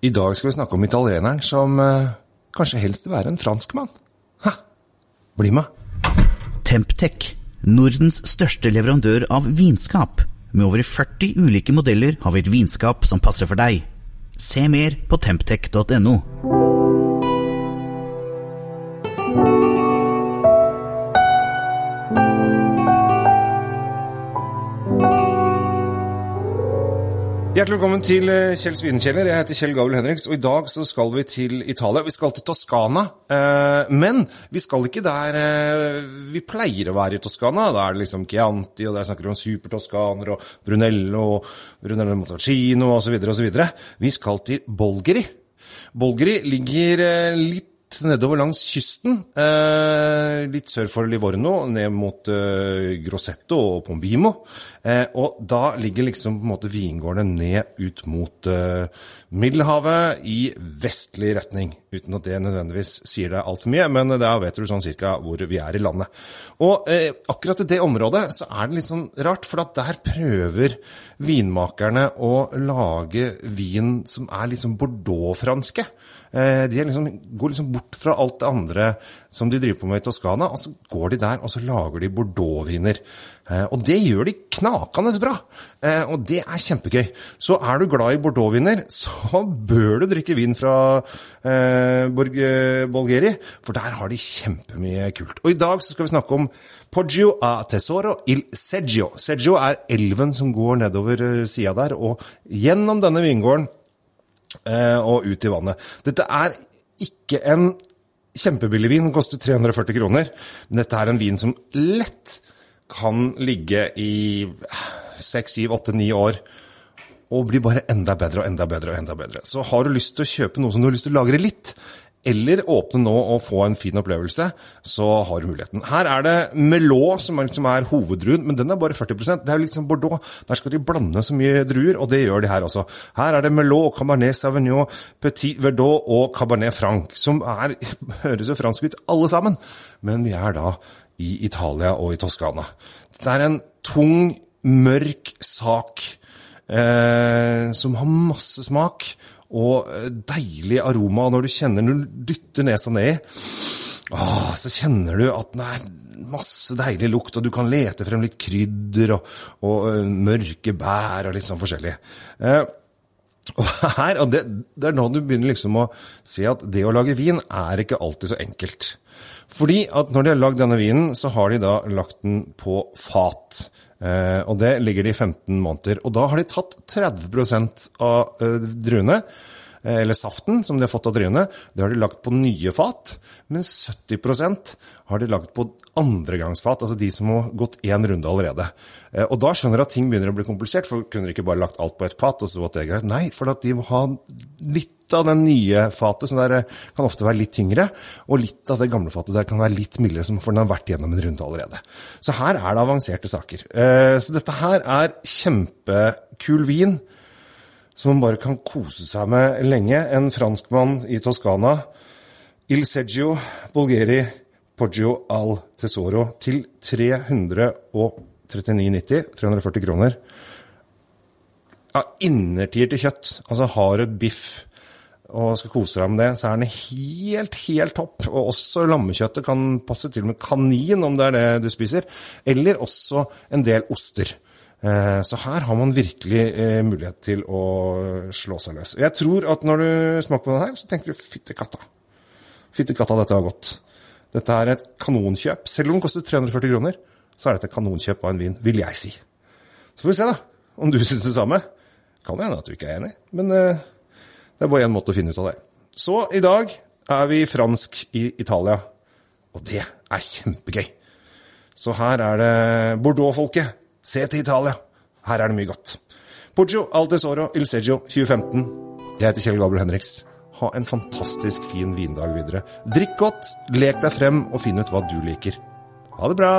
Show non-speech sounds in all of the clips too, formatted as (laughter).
I dag skal vi snakke om italieneren som eh, kanskje helst vil være en franskmann. Ha! Bli med! Temptec, Nordens største leverandør av vinskap. Med over 40 ulike modeller har vi et vinskap som passer for deg. Se mer på temptec.no. Hjertelig velkommen til eh, Kjell Svidenkjeller. Jeg heter Kjell Gabel Henriks, og i dag så skal vi til Italia. Vi skal til Toskana, eh, men vi skal ikke der eh, vi pleier å være i Toskana. Da er det liksom Chianti, og der snakker vi om supertoskaner og Brunello og Brunello Montalcino osv. osv. Vi skal til Bolgeri. Bolgeri ligger litt nedover langs kysten, eh, litt sør for Livorno, ned mot eh, Grossetto og Pombimo. Eh, og da ligger liksom på en måte vingårdene ned ut mot eh, Middelhavet i vestlig retning. Uten at det nødvendigvis sier deg altfor mye, men da vet du sånn cirka hvor vi er i landet. Og eh, akkurat i det området så er det litt sånn rart, for at der prøver vinmakerne å lage vin som er sånn bordeaux-franske. Eh, de liksom, går liksom bort fra alt det andre som de driver på med i Toskana, og så går de der og så lager de Bordeaux-viner. og det gjør de knakende bra, eh, og det er kjempegøy. Så er du glad i Bordeaux-viner, (laughs) så bør du drikke vin fra eh, Bolgeri, for der har de kjempemye kult. Og i dag så skal vi snakke om Poggio a Tesoro il Seggio. Seggio er elven som går nedover sida der, og gjennom denne vingården og ut i vannet. Dette er ikke en kjempebillig vin, den koster 340 kroner. Men dette er en vin som lett kan ligge i 6, 7, 8, 9 år og bli bare enda bedre og enda bedre og enda bedre. Så har du lyst til å kjøpe noe som du har lyst til å lagre litt, eller åpne nå og få en fin opplevelse, så har du muligheten. Her er det Melot som er, liksom er hoveddruen, men den er bare 40% Det er jo liksom Bordeaux. Der skal de blande så mye druer, og det gjør de her også. Her er det Melot, Cabernet Sauvignon, Petit Verdot og Cabernet Franc, som er, (laughs) høres jo fransk ut alle sammen, men vi er da i Italia og i Toskana. Det er en tung, mørk sak eh, som har masse smak og deilig aroma. Når du kjenner når du dytter nesa nedi, åh, så kjenner du at det er masse deilig lukt, og du kan lete frem litt krydder og, og uh, mørke bær og litt sånn forskjellig. Eh, og (laughs) her, og det, det, er nå du begynner liksom å se at det å lage vin er ikke alltid så enkelt. Fordi at når de har lagd denne vinen, så har de da lagt den på fat. Eh, og det ligger de i 15 måneder. Og da har de tatt 30 av eh, druene, eh, eller saften som de har fått av druene, det har de lagt på nye fat. Men 70% har de lagt på andregangsfat, altså de som har gått én runde allerede. Og da skjønner du at ting begynner å bli komplisert, for kunne de ikke bare lagt alt på ett fat, og så at det er greit? Nei, for at de må ha litt av den nye fatet, som der kan ofte være litt tyngre, og litt av det gamle fatet der kan være litt mildere, for den har vært gjennom en runde allerede. Så her er det avanserte saker. Eh, så dette her er kjempekul vin som man bare kan kose seg med lenge. En franskmann i Toskana Il Seggio Bulgari Poggio al Tesoro til 339,90. 340 kroner. Ja, innertier til kjøtt. Altså har et biff og skal kose deg med det, så er den helt, helt topp. Og også lammekjøttet kan passe til med kanin, om det er det du spiser. Eller også en del oster. Eh, så her har man virkelig eh, mulighet til å slå seg løs. Jeg tror at når du smaker på den her, så tenker du fytti katta. Fytti katta, dette var godt. Dette er et kanonkjøp. Selv om den koster 340 kroner, så er dette et kanonkjøp av en vin, vil jeg si. Så får vi se, da, om du syns det samme. Kan jo hende at du ikke er enig, men uh, det er bare én måte å finne ut av det. Så i dag er vi fransk i Italia, og det er kjempegøy. Så her er det Bordeaux-folket. Se til Italia. Her er det mye godt. Poggio al tesoro il seggio 2015. Jeg heter Kjell Gabriel Henriks. Ha en fantastisk fin vindag videre. Drikk godt, lek deg frem og finn ut hva du liker. Ha det bra!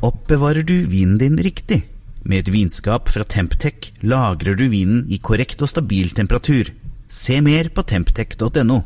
Oppbevarer du vinen din riktig? Med et vinskap fra Temptec lagrer du vinen i korrekt og stabil temperatur. Se mer på temptec.no.